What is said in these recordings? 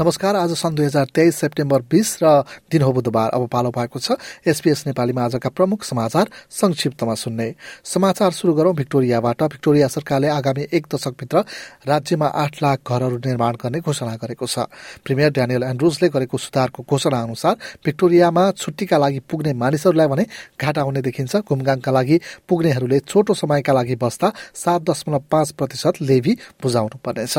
नमस्कार आज सन् दुई हजार तेइस सेप्टेम्बर बिस र दिन हो बुधबार। अब पालो भएको छ एसपीएस नेपालीमा आजका प्रमुख समाचार संक्षिप्तमा सुन्ने। समाचार शुरू गरौं भिक्टोरियाबाट। भिक्टोरिया सरकारले आगामी एक दशकभित्र राज्यमा आठ लाख घरहरू निर्माण गर्ने घोषणा गरेको छ। प्रिमियर ड्यानियल एन्ड्रुजले गरेको सुधारको घोषणा अनुसार भिक्टोरियामा छुट्टीका लागि पुग्ने मानिसहरूलाई भने घाटा हुने देखिन्छ। घुमघामका लागि पुग्नेहरूले छोटो समयका लागि बस्दा सात दशमलव पाँच प्रतिशत लेभी बुझाउनु पर्नेछ।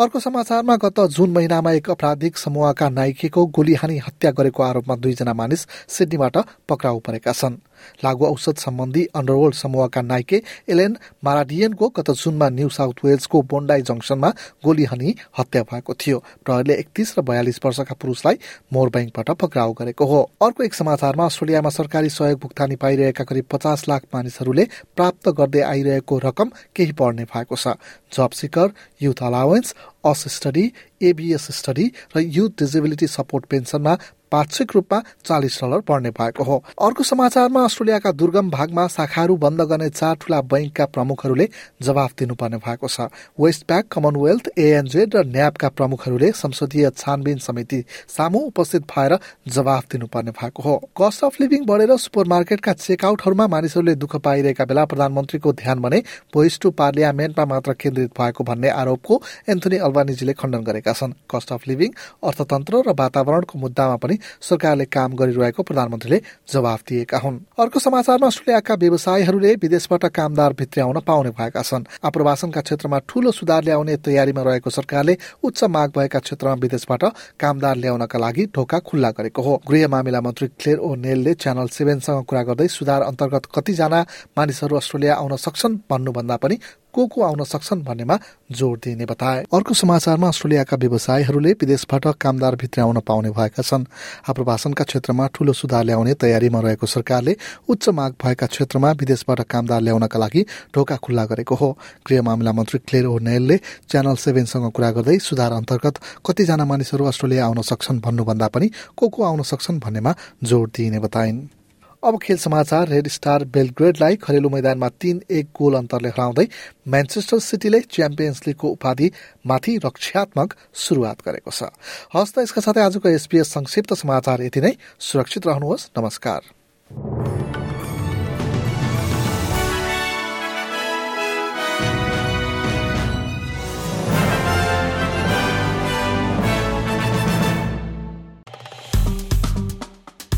अर्को समाचारमा गत जुन महिनामा एक आपराधिक समूहका नाइकेको गोली हानी हत्या गरेको आरोपमा दुईजना मानिस सिडनीबाट पक्राउ परेका छन्। लागू औषध सम्बन्धी अन्डरवर्ल्ड समूहका नाइके एलेन माराडियनको गत जुनमा न्यू साउथ वेल्सको बोन्डाई जंक्सनमा गोली हनी हत्या भएको थियो। प्रहरीले एकतीस र बयालिस वर्षका पुरुषलाई मोर ब्याङ्कबाट पक्राउ गरेको हो। अर्को एक समाचारमा अस्ट्रेलियामा सरकारी सहयोग भुक्तानी पाइरहेका करिब पचास लाख मानिसहरूले प्राप्त गर्दै आइरहेको रकम केही बढ्ने भएको छ। Jobseeker youth allowance Austudy ABSTUDY र युथ डिजेबिलिटी सपोर्ट पेन्सनमा पाक्षिक रूपमा चालिस डलर बढ्ने भएको हो। अर्को समाचारमा अस्ट्रेलियाका दुर्गम भागमा शाखाहरू बन्द गर्ने चार ठूला बैंकका प्रमुखहरूले जवाफ दिनुपर्ने भएको छ। वेस्ट ब्याक कमनवेल्थ एएनजेड र न्यापका प्रमुखहरूले संसदीय छानबिन समिति सामु उपस्थित भएर जवाफ दिनुपर्ने भएको हो। कस्ट अफ लिभिङ बढेर सुपर मार्केटका चेकआउटहरूमा मानिसहरूले दुःख पाइरहेका बेला प्रधानमन्त्रीको ध्यान भने भोइस टु पार्लियामेन्टमा मात्र केन्द्रित भएको भन्ने आरोपको एन्थोनी अल्बानिजीले खण्डन गरेका छन्। कस्ट अफ लिभिङ अर्थतन्त्र र वातावरणको मुद्दामा पनि सरकारले काम गरिरहेको प्रधानमन्त्रीले जवाफ दिएका हुन्। अर्को समाचारमा अस्ट्रेलियाका व्यवसायीहरूले विदेशबाट कामदार भित्र्याउन पाउने भएका छन्। आप्रवासनका क्षेत्रमा ठूलो सुधार ल्याउने तयारीमा रहेको सरकारले उच्च माग भएका क्षेत्रमा विदेशबाट कामदार ल्याउनका लागि ढोका खुल्ला गरेको हो। गृह मामिला मन्त्री क्लेयर ओ नेलले च्यानल सेभेनसँग कुरा गर्दै सुधार अन्तर्गत कतिजना मानिसहरू अस्ट्रेलिया आउन सक्छन् भन्नुभन्दा पनि को को आउन सक्छन् भन्नेमा जोड़ दिइने बताए। अर्को समाचारमा अस्ट्रेलियाका व्यवसायीहरूले विदेशबाट कामदार भित्र पाउने भएका छन्। आप्रवासनका क्षेत्रमा ठूलो सुधार ल्याउने तयारीमा रहेको सरकारले उच्च माग भएका क्षेत्रमा विदेशबाट कामदार ल्याउनका लागि ढोका खुल्ला गरेको हो। गृह मामिला मन्त्री क्लेयर ओ नेलले च्यानल सेभेनसँग कुरा गर्दै सुधार अन्तर्गत कतिजना मानिसहरू अस्ट्रेलिया आउन सक्छन् भन्नुभन्दा पनि को को आउन सक्छन् भन्नेमा जोड़ दिइने बताइन्। अब खेल समाचार रेड स्टार बेलग्रेडलाई घरेलु मैदानमा तीन एक गोल अन्तरले हराउँदै म्यान्चेस्टर सिटीले च्याम्पियन्स लिगको उपाधि माथि रक्षात्मक शुरूआत गरेको छ। हस्त यसका साथै आजको एसपीएस संक्षिप्त समाचार यति नै। सुरक्षित रहनुहोस्। नमस्कार।